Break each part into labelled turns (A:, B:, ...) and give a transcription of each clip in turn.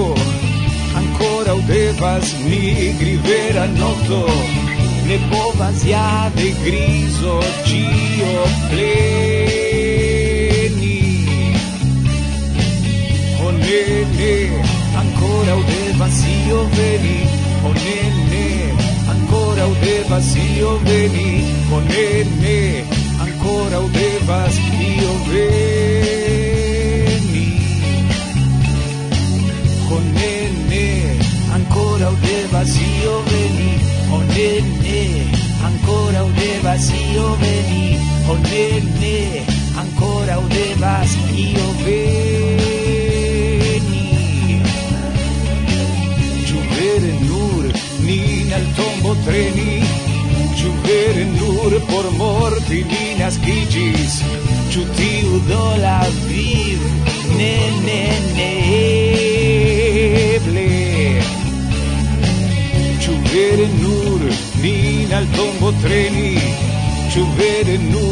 A: tempo ancora udevas nigri vera notto ne povas ja de grizo cio pleni. O ne ne ancora udevas io veni. O ne ne ancora udevas io veni. O ne ne ancora udevas io veni. ancora un vacío vení, oh nene, ancora un vacío vení, oh nene, ancora un vacío vení. Giovere nur, nina al tombo treni, giovere nur por morti ninas gigis, giutiu do la viv, ne ne ne. chover de novo.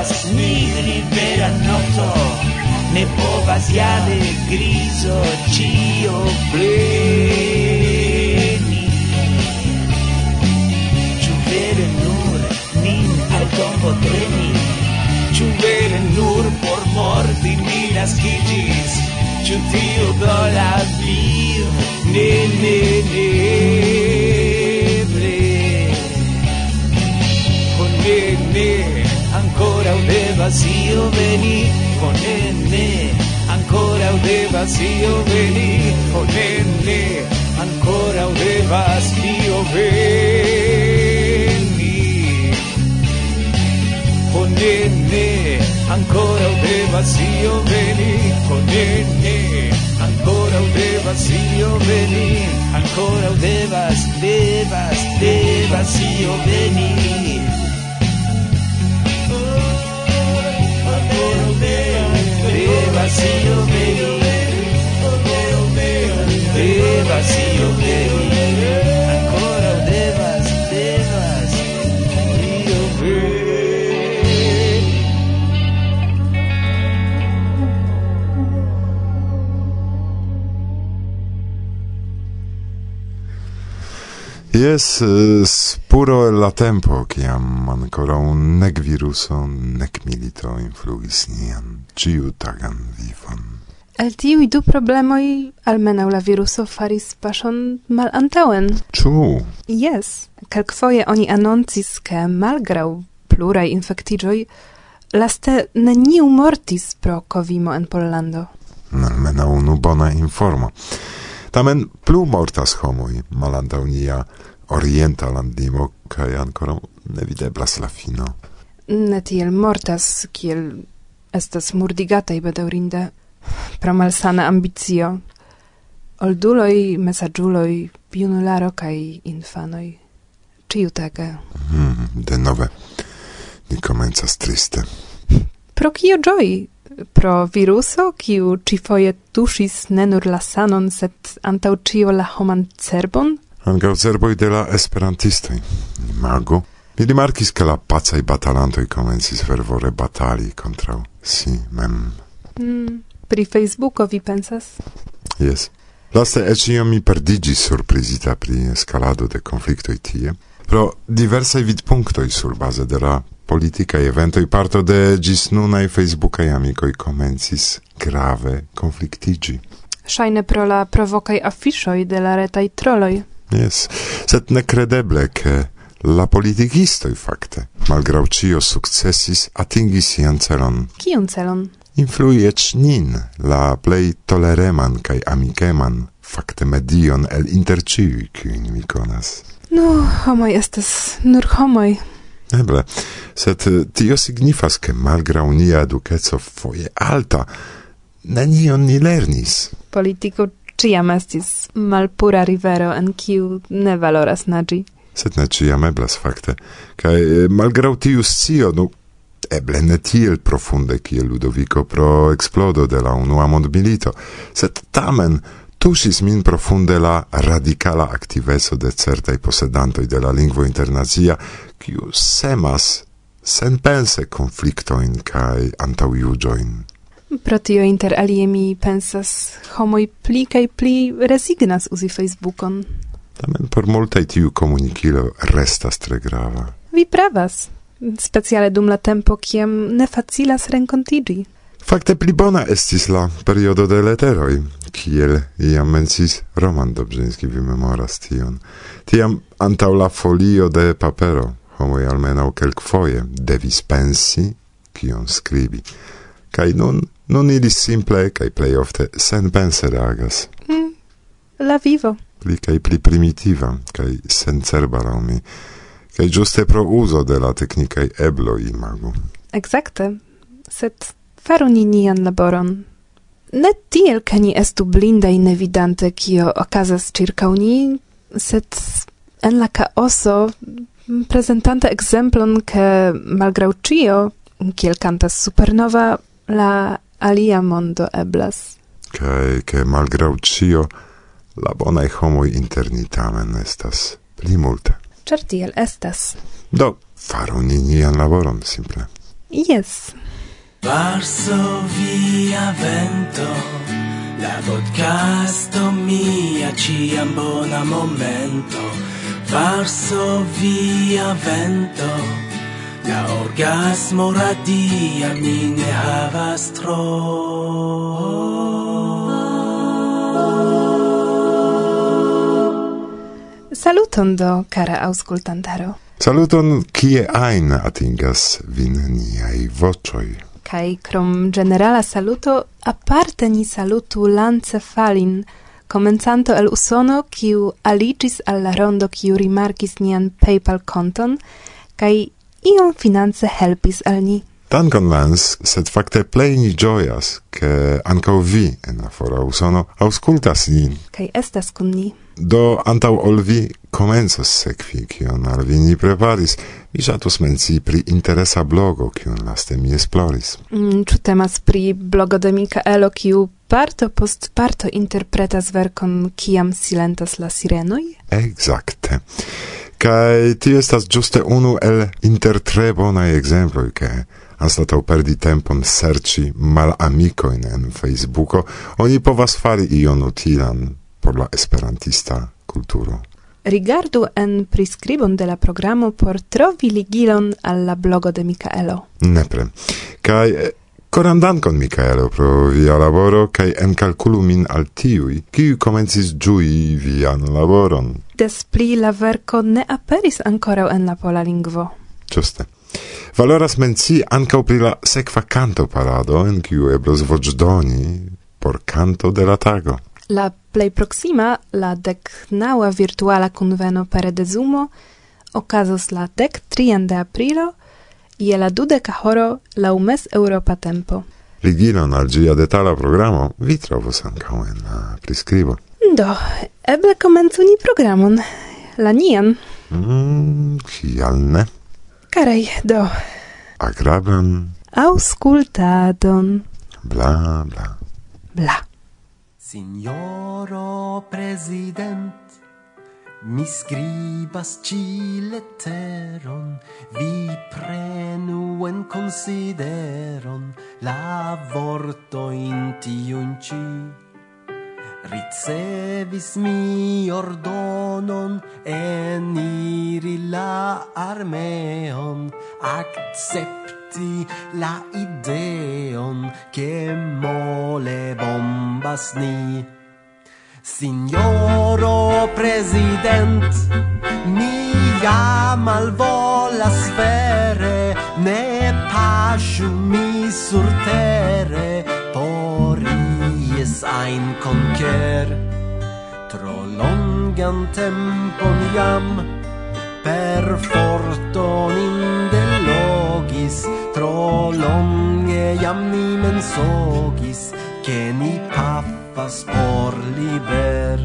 A: estas ni vera nokto Ne povas ja de grizo ĉio pleni. Ĉu vere nur nin al tombo treni? Ĉu vere nur por morti ni naskiĝis? Ĉu tio do la vivo Ne, ne, ne. ancora un evasio veni oh nene ancora un evasio veni oh nene ancora un evasio veni. Oh nene ancora un evasio veni oh ancora un evasio veni ancora un devas devas devasio veni.
B: Yes, spuro el la tempo, ciam ancora un nec viruso, nec milito influis nian ciu tagan vivon.
C: El tiui du problemoi, almena la viruso faris pasion mal antauen.
B: Ču?
C: Yes, calcfoie oni annoncis, che malgrau plurai infectigioi, laste neniu mortis pro covimo en Pollando.
B: Almenau unu bona informo. Tamen plu mortas homoi, malandau nia orienta landimo kaj ankoraŭ ne videblas la fino.
C: Ne tiel mortas, kiel estas murdigataj bedaŭrinde pro malsana ambicio. Olduloj, mesaĝuloj, junularo kaj infanoj. Ĉiutage.
B: Hmm, de nove, ni komencas triste.
C: Pro kio ĝoji? pro viruso, kiu cifoje tuŝis ne nur la sanon, set antau cio la homan cerbon?
B: Angau cerboj de la esperantistoi. Imago Mi rimarcis che la pacaj batalantoi comencis fervore batali contra si mem.
C: Mm, pri Facebooko vi pensas?
B: Yes. Laste ec io mi perdiĝis surprizita pri escalado de conflictoi tie, pro diversaj sur base de la politica eventoi parto de ĝis nunaj Facebookaj amikoj comencis grave conflictigi.
C: Shaine pro la provocai affishoi de la retai trolloi.
B: Yes, sed necredeble che la politicistoi fakte, malgrau cio successis, atingi sian celon.
C: Kiun celon?
B: Influi ec nin, la plei tolereman cae amiceman, fakte medion el inter ciui, cuin mi conas.
C: No, homoi estes, nur homoi.
B: Eble, sed eh, tio signifas, che malgrau nia educezo foie alta, nenion ni lernis.
C: Politico ciam estis malpura rivero en kiu ne valoras nagi.
B: Sed ne ciam eblas fakte, kaj malgraŭ tiu scio, nu, eble ne tiel profunde kiel Ludovico pro explodo de la unua mondmilito, sed tamen tusis min profunde la radicala activeso de certai posedantoi de la lingvo internazia, kiu semas senpense conflictoin cae antauiugioin.
C: Pro tio inter alie mi pensas homoi pli kaj pli resignas uzi Facebookon.
B: Tamen por multaj tiu komunikilo restas tre grava.
C: Vi pravas. Speciale dum la tempo kiam ne facilas renkontigi.
B: Fakte pli bona estis la periodo de leteroj, kiel iam mencis Roman Dobrzyński vi memoras tion. Tiam antaŭ la folio de papero homoj almenaŭ kelkfoje devis pensi kion skribi. Kaj nun non ili simple kai plej ofte senpense reagas.
C: Mm, la vivo.
B: Pli kai pli primitiva kai sencerba laŭ mi, kai giuste pro uso de la teknikaj eblo imagu.
C: exacte sed faru ni nian laboron. Ne tiel ke ni estu blindaj nevidante kio okazas ĉirkaŭ ni, sed en la kaoso presentante ekzemplon ke malgraŭ ĉio kiel kantas supernova la alia mondo eblas.
B: Kaj, ke malgrau cio, la bonai homoi interni tamen estas pli multe.
C: Ĉar tiel estas.
B: Do, faru ni nian laboron, simple.
C: Yes.
D: Varsovia vento, la podcasto mia ciam bona momento. Varsovia vento, La orgasmo radia mi ne havas tro.
C: Saluton do, cara auscultantaro.
B: Saluton, kie ein atingas vin niai vocioi.
C: Kai krom generala saluto, aparte ni salutu lance falin, comenzanto el usono, kiu aligis alla rondo kiu rimarkis nian PayPal konton, kai iom finance helpis al ni.
B: Dankon Lance, sed fakte plej ni ĝojas, ke ankaŭ vi en la fora usono aŭskultas nin.
C: Kaj estas kun ni.
B: Do antaŭ ol vi komencos sekvi, kion al vi ni preparis, mi ŝatus menci pri interesa blogo, kiun laste mi esploris.
C: Mm, ĉu temas pri blogo de Mikaelo, kiu parto post parto interpretas verkon Kiam silentas la sirenoj?
B: Exacte. Kai ti estas giuste unu el inter tre bonai exemploi, che anstatau perdi tempon serci mal amicoin en Facebooko, oni povas fari ion utilan por la esperantista kulturo
C: Rigardu en priskribon de la programo por trovi ligilon alla blogo de Mikaelo.
B: Nepre. Kai Coran dankon, Michaelo, pro via laboro, cae encalculu min al tiui, kiu comencis giui vian laboron.
C: Des pli la verco ne aperis ancora en la pola lingvo.
B: Giuste. Valoras menci anca pri la sequa canto parado, en kiu eblos vocdoni por canto de la tago.
C: La plei proxima, la decnaua virtuala conveno pere de Zumo, ocasos la dec trian de aprilo, je la dudeka horo la mez-eŭropa tempo.
B: Ligilon al gia detala programo vi trovos ankaŭ en la priskribo.
C: Do, eble komencu ni programon, la nian.
B: Mm, kial ne?
C: Karaj, do.
B: Agrablan.
C: Auscultadon.
B: Bla, bla.
C: Bla.
E: Signoro President Mi scribas ci letteron, vi prenu en consideron la vorto in tiun ci. Ricevis mi ordonon eniri la armeon, accepti la ideon che mole bombas ni. Signoro President, mi ja malvolas vere, ne pasciu mi sur terre, por ies ein conquer. Tro longan tempon jam, per forton indelogis, tro longe jam ni mensogis, che ni paf campas por liber.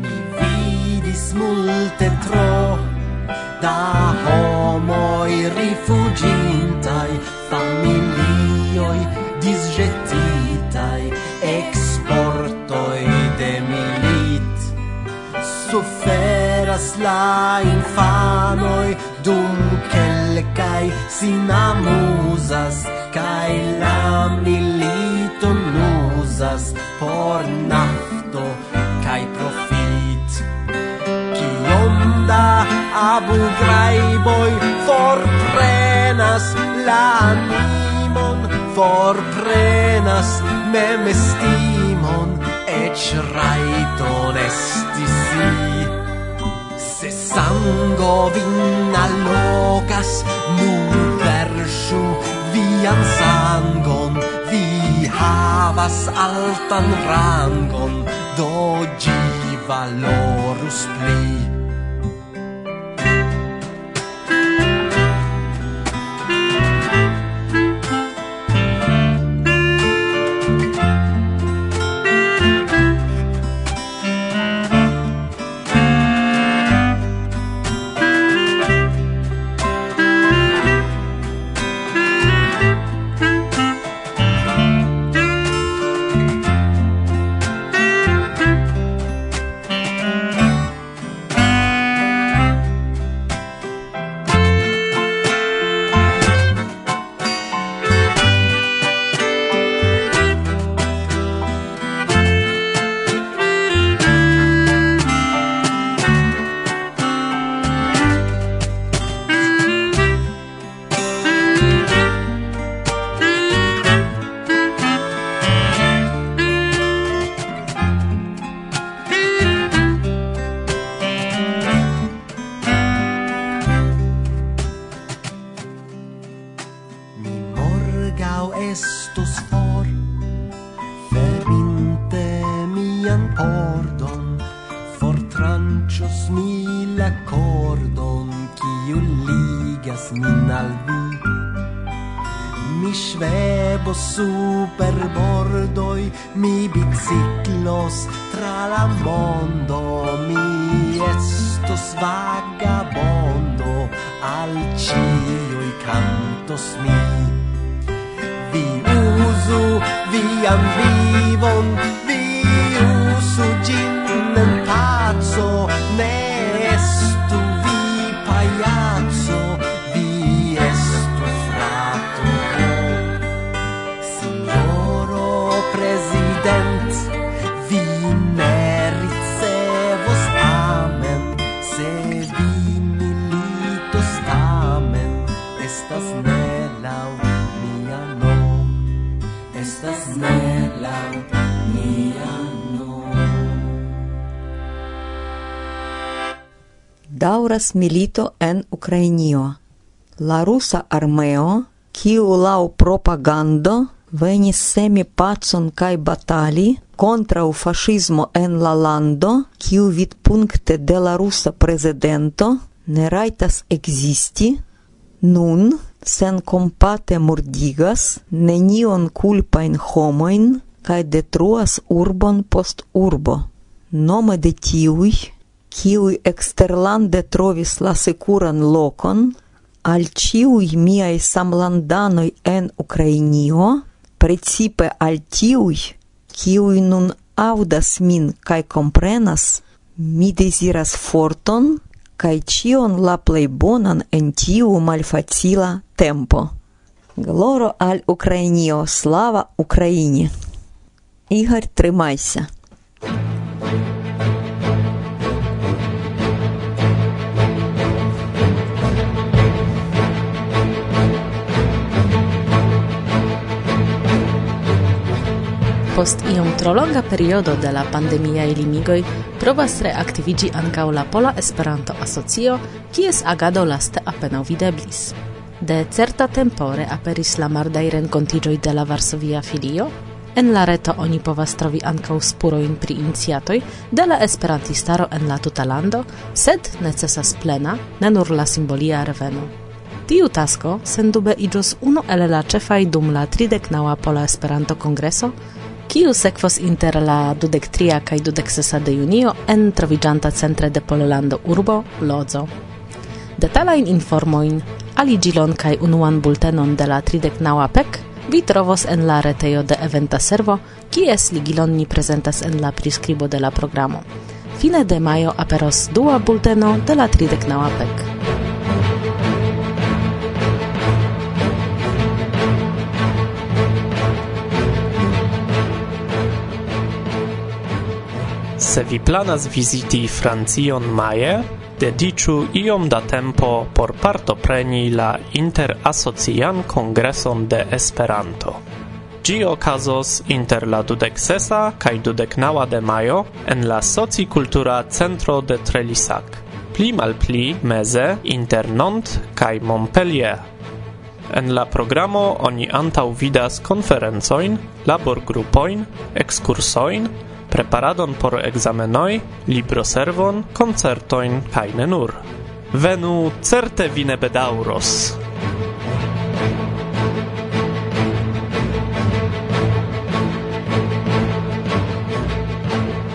E: Mi vidis multe tro da homoi rifugintai familioi disjetitai exportoi de milit. Suferas la infanoi dum quelcai sin amusas kai lamni por nafto kaj profit. Kiom da abugrajboj forprenas la animon forprenas memestimon eĉ raiton esti si. Se sango vin allogas nu versu vian sangon havas altan rangon, do gi valorus pli. min al vi. Mi svevo super bordoi mi biciclos tra la mondo mi estos vagabondo al cio i cantos mi. Vi uso vian vivon vi
F: dauras milito en Ukrainio. La rusa armeo, kiu laŭ propagando venis semi pacon kaj batali kontraŭ fascismo en la lando, kiu vidpunkte de la rusa prezidento ne rajtas existi, nun sen compate murdigas nenion kulpajn homoin kaj detruas urbon post urbo. Nome de tiui kiui exterlande trovis la securan locon, al ciui miai samlandanoi en Ukrainio, precipe al tiui, kiui nun audas min kai comprenas, mi desiras forton kai cion la plei bonan en tiu malfacila tempo. Gloro al Ukrainio, slava Україні! Igor, trimajся!
G: post iom tro longa periodo de la pandemiaj limigoi provas reaktiviĝi ankaŭ la Pola Esperanto-Asocio, kies agado laste apenaŭ videblis. De certa tempore aperis la mardaj renkontiĝoj de la Varsovia filio, En la reto oni povas trovi ankaŭ spurojn pri iniciatoj de la esperantistaro en la tuta lando, sed necesas plena, ne nur la simbolia reveno. Tiu tasko sendube iĝos unu el la ĉefaj dum la trideknaŭa Pola Esperanto-Kongreso, kiu sekvos inter la 23 kaj 26 de junio en troviĝanta centre de Pollando urbo Lodzo. Detalajn informojn, aliĝilon kaj unuan bultenon de la 39 pek vi trovos en la retejo de eventa servo, kies ligilon ni prezentas en la priskribo de la programo. Fine de majo aperos dua bulteno de la 39 pek.
H: Se vi planas viziti Francion maje, dediĉu iom da tempo por partopreni la interasocian kongreson de Esperanto. Ĝi okazos inter la 26 kaj 29 de majo en la Socikultura Centro de Trelisak, pli malpli meze inter Nantes kaj Montpellier. En la programo oni antaŭ vidas konferencojn, laborgrupojn, ekskursojn preparadon por examenoi, libroservon, concertoin, kaj ne nur. Venu, certe vine bedauros!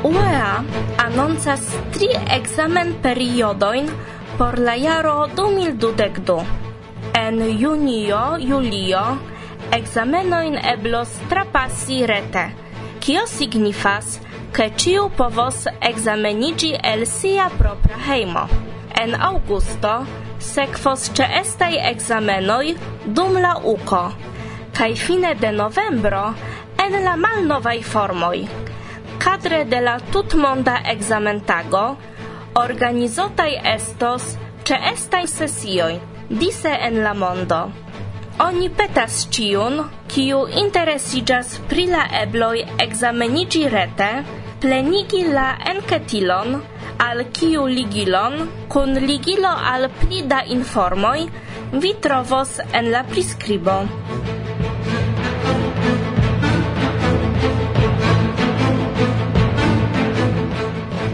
I: UEA anoncas tri examen periodoin por la jaro 2022. En junio, julio, examenoin eblos trapasi rete kio signifas, ke ciu povos examenigi el sia propra heimo. En augusto sekvos ce estai examenoi dum la uko, kaj fine de novembro en la malnovaj formoj. Kadre de la tutmonda examentago organizotaj estos ce estai sesioj dise en la mondo. Oni petas ciun, kiu interesigas pri la ebloj exameniĝi rete, plenigi la enketilon, al kiu ligilon, kun ligilo al pli da informoj, vi trovos en la priskribo.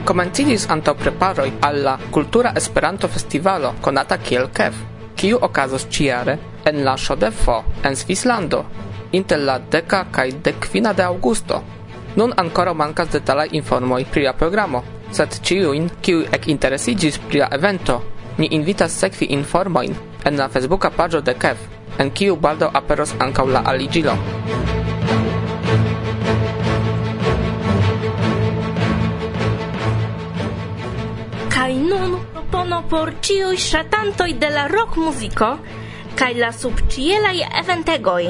J: komenciĝis antaŭ preparoj al la Kultura Esperanto-Festivalo konata kiel KEF, kiu okazos ĉiare en la Ŝodefo en Svislando inter la deca kaj dekkvina de augusto. Nun ancora mancas detala informoj pri la programo, sed ciuin, kiu ec interesigis pri la evento, ni invitas sekvi informojn en la Facebooka pagio de KEV, en kiu baldo aperos ankaŭ la aligilo.
I: Kaj nun propono por ĉiuj ŝatantoj de la rock muziko kai la subĉielaj eventegoj.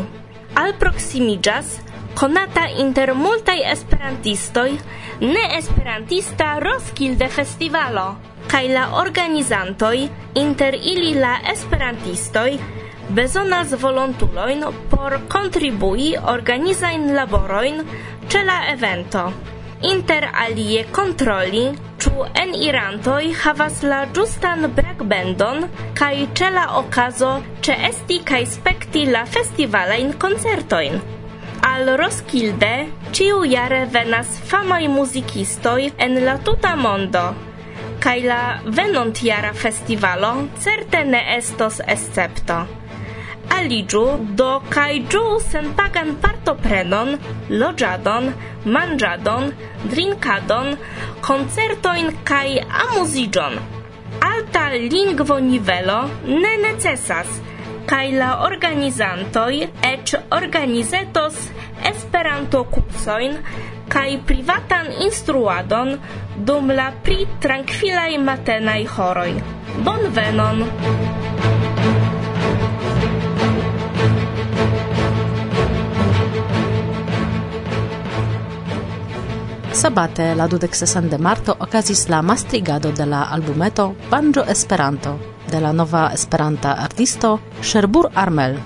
I: Alproksimiĝas konata inter multaj esperantistoj neesperantista Roskilde Festivalo kai la organizantoj inter ili la esperantistoj bezonas volontulojn por kontribui organizajn laborojn ĉe la evento inter alie kontroli, ĉu enirantoj havas la ĝustan rockbandon kaj ĉe la okazo ĉeesti kaj spekti la festivalajn koncertojn. Al Roskilde ĉiujare venas famaj muzikistoj en la tuta mondo kaj la venontjara festivalo certe ne estos escepto. Aliĝu do kaj ĝuu senpagan partoprenon, loĝadon, manĝadon, drinkadon, koncertojn kaj amuziĝon alta lingvo nivelo ne necesas, kaj la organizantoj eĉ organizetos Esperanto kursojn kaj privatan instruadon dum la pli trankvilaj matenaj horoj. Bonvenon!
G: Sabate la dudek sesan de marto okazis la mastrigado de la albumeto Banjo Esperanto de la nova esperanta artisto Sherbur Armel.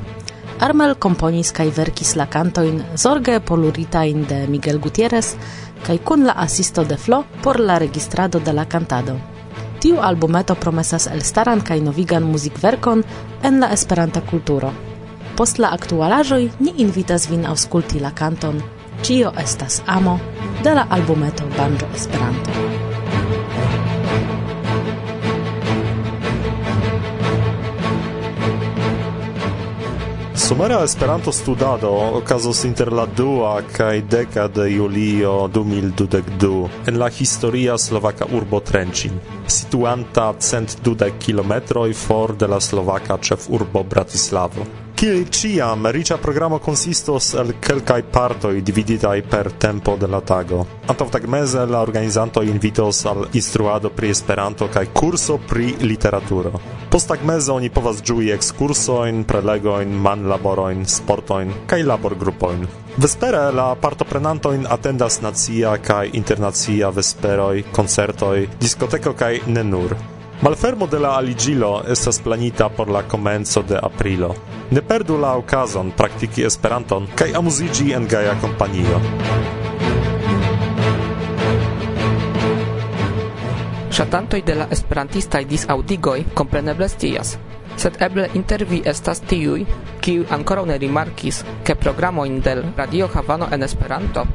G: Armel komponis kaj verkis la kantojn Zorge poluritajn de Miguel Gutierrez kaj kun la asisto de Flo por la registrado de la cantado. Tiu albumeto promesas elstaran kaj novigan muzikverkon en la esperanta kulturo. Post la aktualaĵoj ni invitas vin aŭskulti la kanton Cio estas amo de la albumeto Banjo Esperanto.
K: Somera Esperanto studado okazos inter la dua kaj deka de julio 2022 en la historia slovaka urbo Trenčín, situanta cent dudek kilometroj for de la slovaka ĉefurbo Bratislavo. Kiel ciam, ricia programo consistos el quelcae partoi dividitai per tempo de la tago. Antov tag mese la organizanto invitos al instruado pri Esperanto kai curso pri literaturo. Post tagmeze oni povas giui excursoin, prelegoin, man laboroin, sportoin, kai labor grupoin. Vespere la partoprenantoin attendas nazia kai internazia vesperoi, concertoi, discoteco kaj nenur. nur. Malfermo de la aligilo estas planita por la comenzo de aprilo. Ne perdu la okazon praktiki Esperanton kaj amuziĝi en gaja kompanio.
J: Ŝatantoj de la esperantistaj disaŭdigoj kompreneble scias, sed eble inter vi estas tiuj, kiuj ankoraŭ ne rimarkis, ke programojn de Radio Havano en Esperanto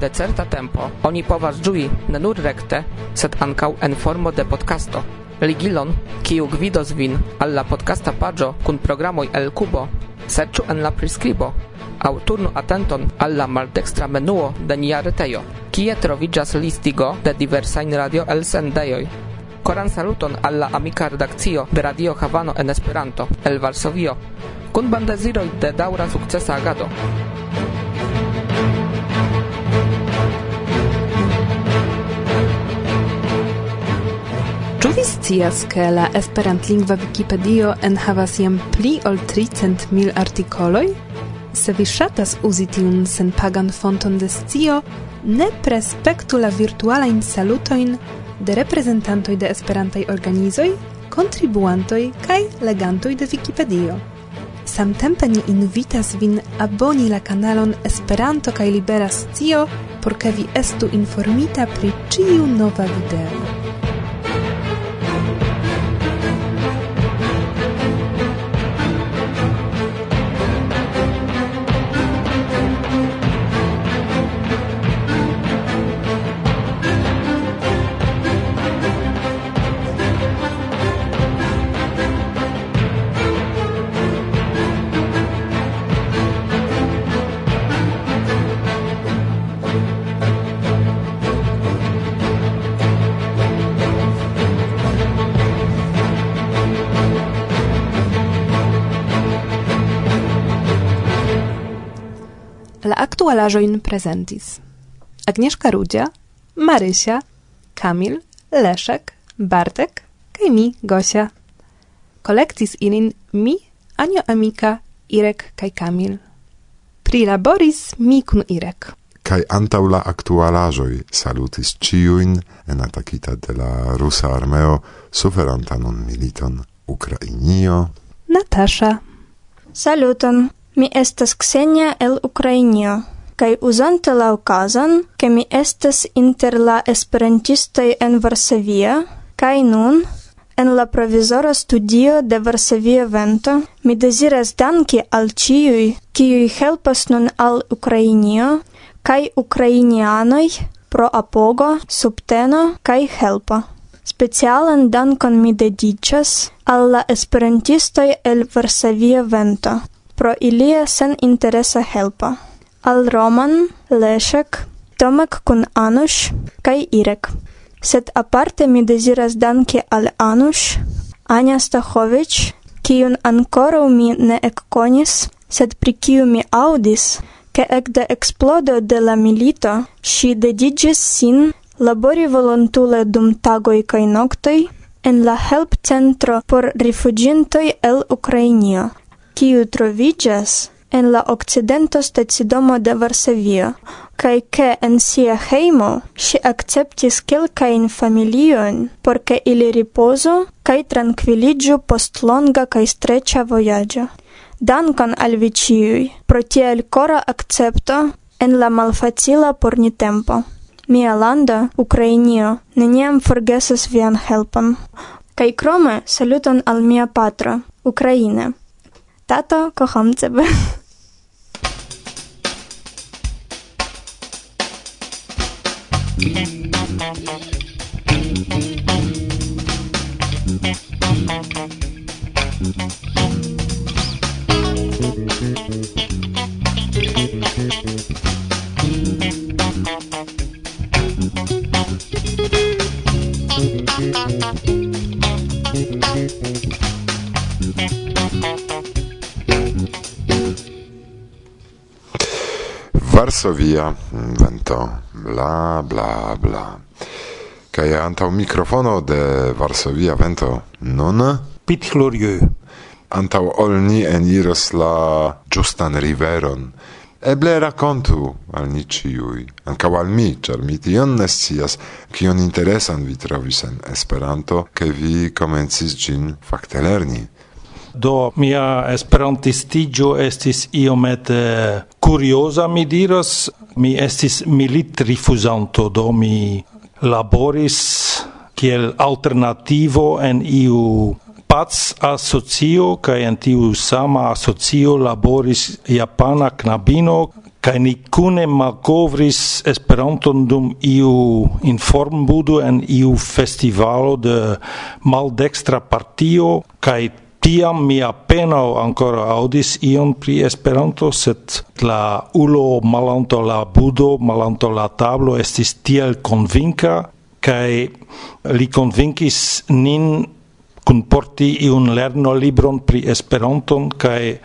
J: de certa tempo oni povas ĝui ne nur rekte, sed ankaŭ en formo de podcasto ligilon, kiu gvidos vin al la podcasta pagio kun programoj el Kubo. Serĉu en la priskribo aŭ turnu atenton al la maldekstra menuo de nia retejo, kie troviĝas listigo de diversajn radio elsendejoj. Koran saluton al la amika redakcio de Radio Havano en Esperanto el Varsovio kun bandeziroj de daŭra sukcesa agado.
C: scias, ke la esperantlingva Wikipedio enhavas jam pli ol 300.000 artikoloj? Se vi ŝatas uzi tiun senpagan fonton de scio, ne prespektu la virtualajn salutojn de reprezentantoj de esperantaj organizoj, kontribuantoj kaj legantoj de Wikipedio. Samtempe ni invitas vin aboni la kanalon Esperanto kaj Libera Scio por ke vi estu informita pri ĉiu nova video. malaĵojn prezentis. Agnieszka Rudzia, Marysia, Kamil, Leszek, Bartek kaj mi, Gosia. Kolektis ilin mi, Anio Amika, Irek kaj Kamil. Prilaboris mi kun Irek.
B: Kaj antaŭ la aktualaĵoj salutis ĉiujn enatakita de la rusa armeo suferanta nun militon Ukrainio.
C: Natasza.
L: Saluton, mi estas Ksenia el Ukrainio kai uzante la okazon, ke mi estas inter la esperantistoj en Varsovia, kai nun en la provizora studio de Varsovia Vento mi deziras danki al ciui, kiui helpas nun al Ukrainio kaj ukrainianoj pro apogo, subteno kaj helpo. Specialan dankon mi dediĉas al la esperantistoj el Varsovia Vento pro ilia sen interesa helpo. Alroman, Leszek, Tomek kun Anush kaj Irek. Sed aparte mi deziras danki al Anush, Anja Stachovic, kiun ancora mi ne ekkonis, sed pri kiu mi audis, ke ekde eksplodo de la milito ŝi dediĝis sin labori volontule dum tagoj kaj noktoj en la helpcentro por rifuĝintoj el Ukrainio, kiu troviĝas en la occidento stacidomo de Varsovio, kai ke en sia heimo si acceptis kelkajn familiojn por ke ili ripozu kaj trankviliĝu post longa kai streĉa vojaĝo. Dankon al vi ciui, pro tiel cora accepto en la malfacila pornitempo. Mia landa, Ukrainio, neniam forgesas vian helpon. Kai krome saluton al mia patro, Ukraine. Tato, kocham ciebie.
B: Varsovia mm, vento bla bla bla. Kaj antaŭ mikrofono de Varsovia vento nun
M: Pit Glorieux.
B: Antaŭ ol ni eniros la ĝustan riveron. Eble rakontu al ni ĉiuj, ankaŭ al mi, ĉar mi tion ne scias, kion interesan vi trovis en Esperanto, ke vi komencis ĝin fakte lerni
M: do mia esperantistigio estis iomete curiosa, mi diras, mi estis milit rifusanto, do mi laboris kiel alternativo en iu Paz asocio kaj en tiu sama asocio laboris japana knabino kaj ni kune malkovris Esperanton dum iu informbudo en iu festivalo de maldextra partio kaj Tiam mi appena ancora audis ion pri Esperanto, sed la ulo malanto la budo, malanto la tablo estis tiel convinca, cae li convincis nin kunporti iun lerno libron pri Esperanton, cae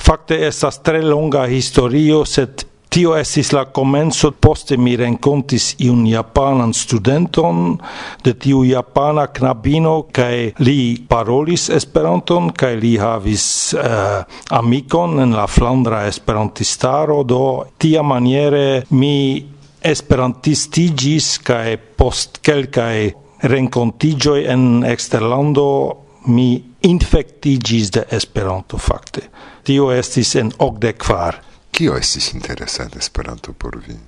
M: fakte estas tre longa historio, sed Tio estis la comenzo, poste mi rencontis iun japanan studenton, de tiu japana knabino, kai li parolis Esperanton, kai li havis uh, amikon en la Flandra Esperantistaro, do tia maniere mi esperantistigis, kai post kelkai rencontigioi en exterlando mi infectigis de Esperanto fakte. Tio estis en 84.
B: Kio estis interesa en Esperanto por vi?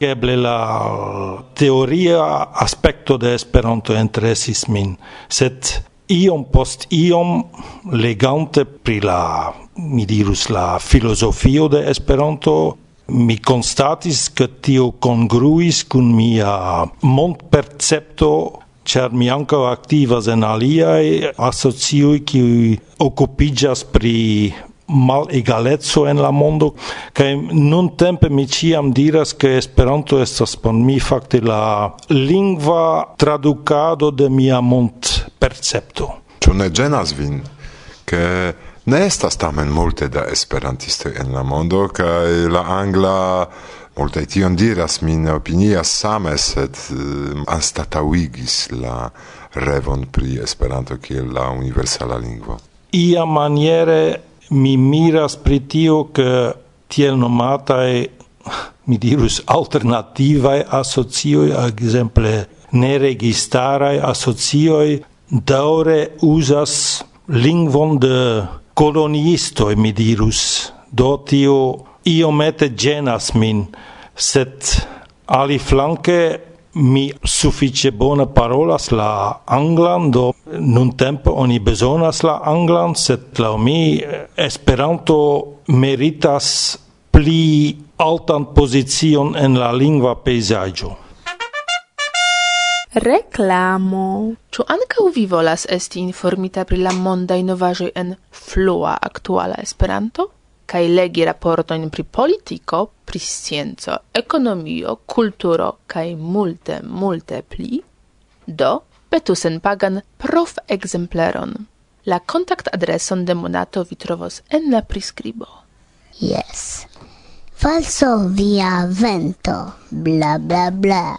M: Eble la uh, teoria aspekto de Esperanto interesis min, sed iom post iom legante pri la, mi dirus, la filosofio de Esperanto, mi constatis che tio congruis cun mia mont percepto char mi anca activas en aliae associui qui occupigas pri mal egalezzo en la mondo che nun tempe mi ciam diras che Esperanto estas por mi fakte la lingua traducado de mia mont percepto.
B: Ĉu ne ĝenas vin ke ne estas tamen multe da esperantistoj en la mondo kaj la angla multe tion diras, min opinia opinias same, sed uh, anstataŭigis la revon pri Esperanto kiel la universala lingvo.
M: Ia maniere mi miras pri tio che tiel nomatai mi dirus alternativae asocioi, ad exemple neregistarai asocioi, daure usas lingvon de koloniistoi, mi dirus. Do tio iomete genas min, set ali flanke mi suffice bona parolas la anglan do nun tempo oni besonas la anglan set la mi eh, Esperanto meritas pli altan pozicion en la lingua peisaggio.
N: Reklamo.
O: Ĉu ankaŭ vi volas esti informita pri la mondaj novaĵoj en flua aktuala Esperanto? kai legi raportoin pri politico, pri scienzo, economio, culturo, cae multe, multe pli, do petusen pagan prof exempleron. La contact adreson de monato vi trovos en la prescribo.
P: Yes. Falso via vento, bla bla bla.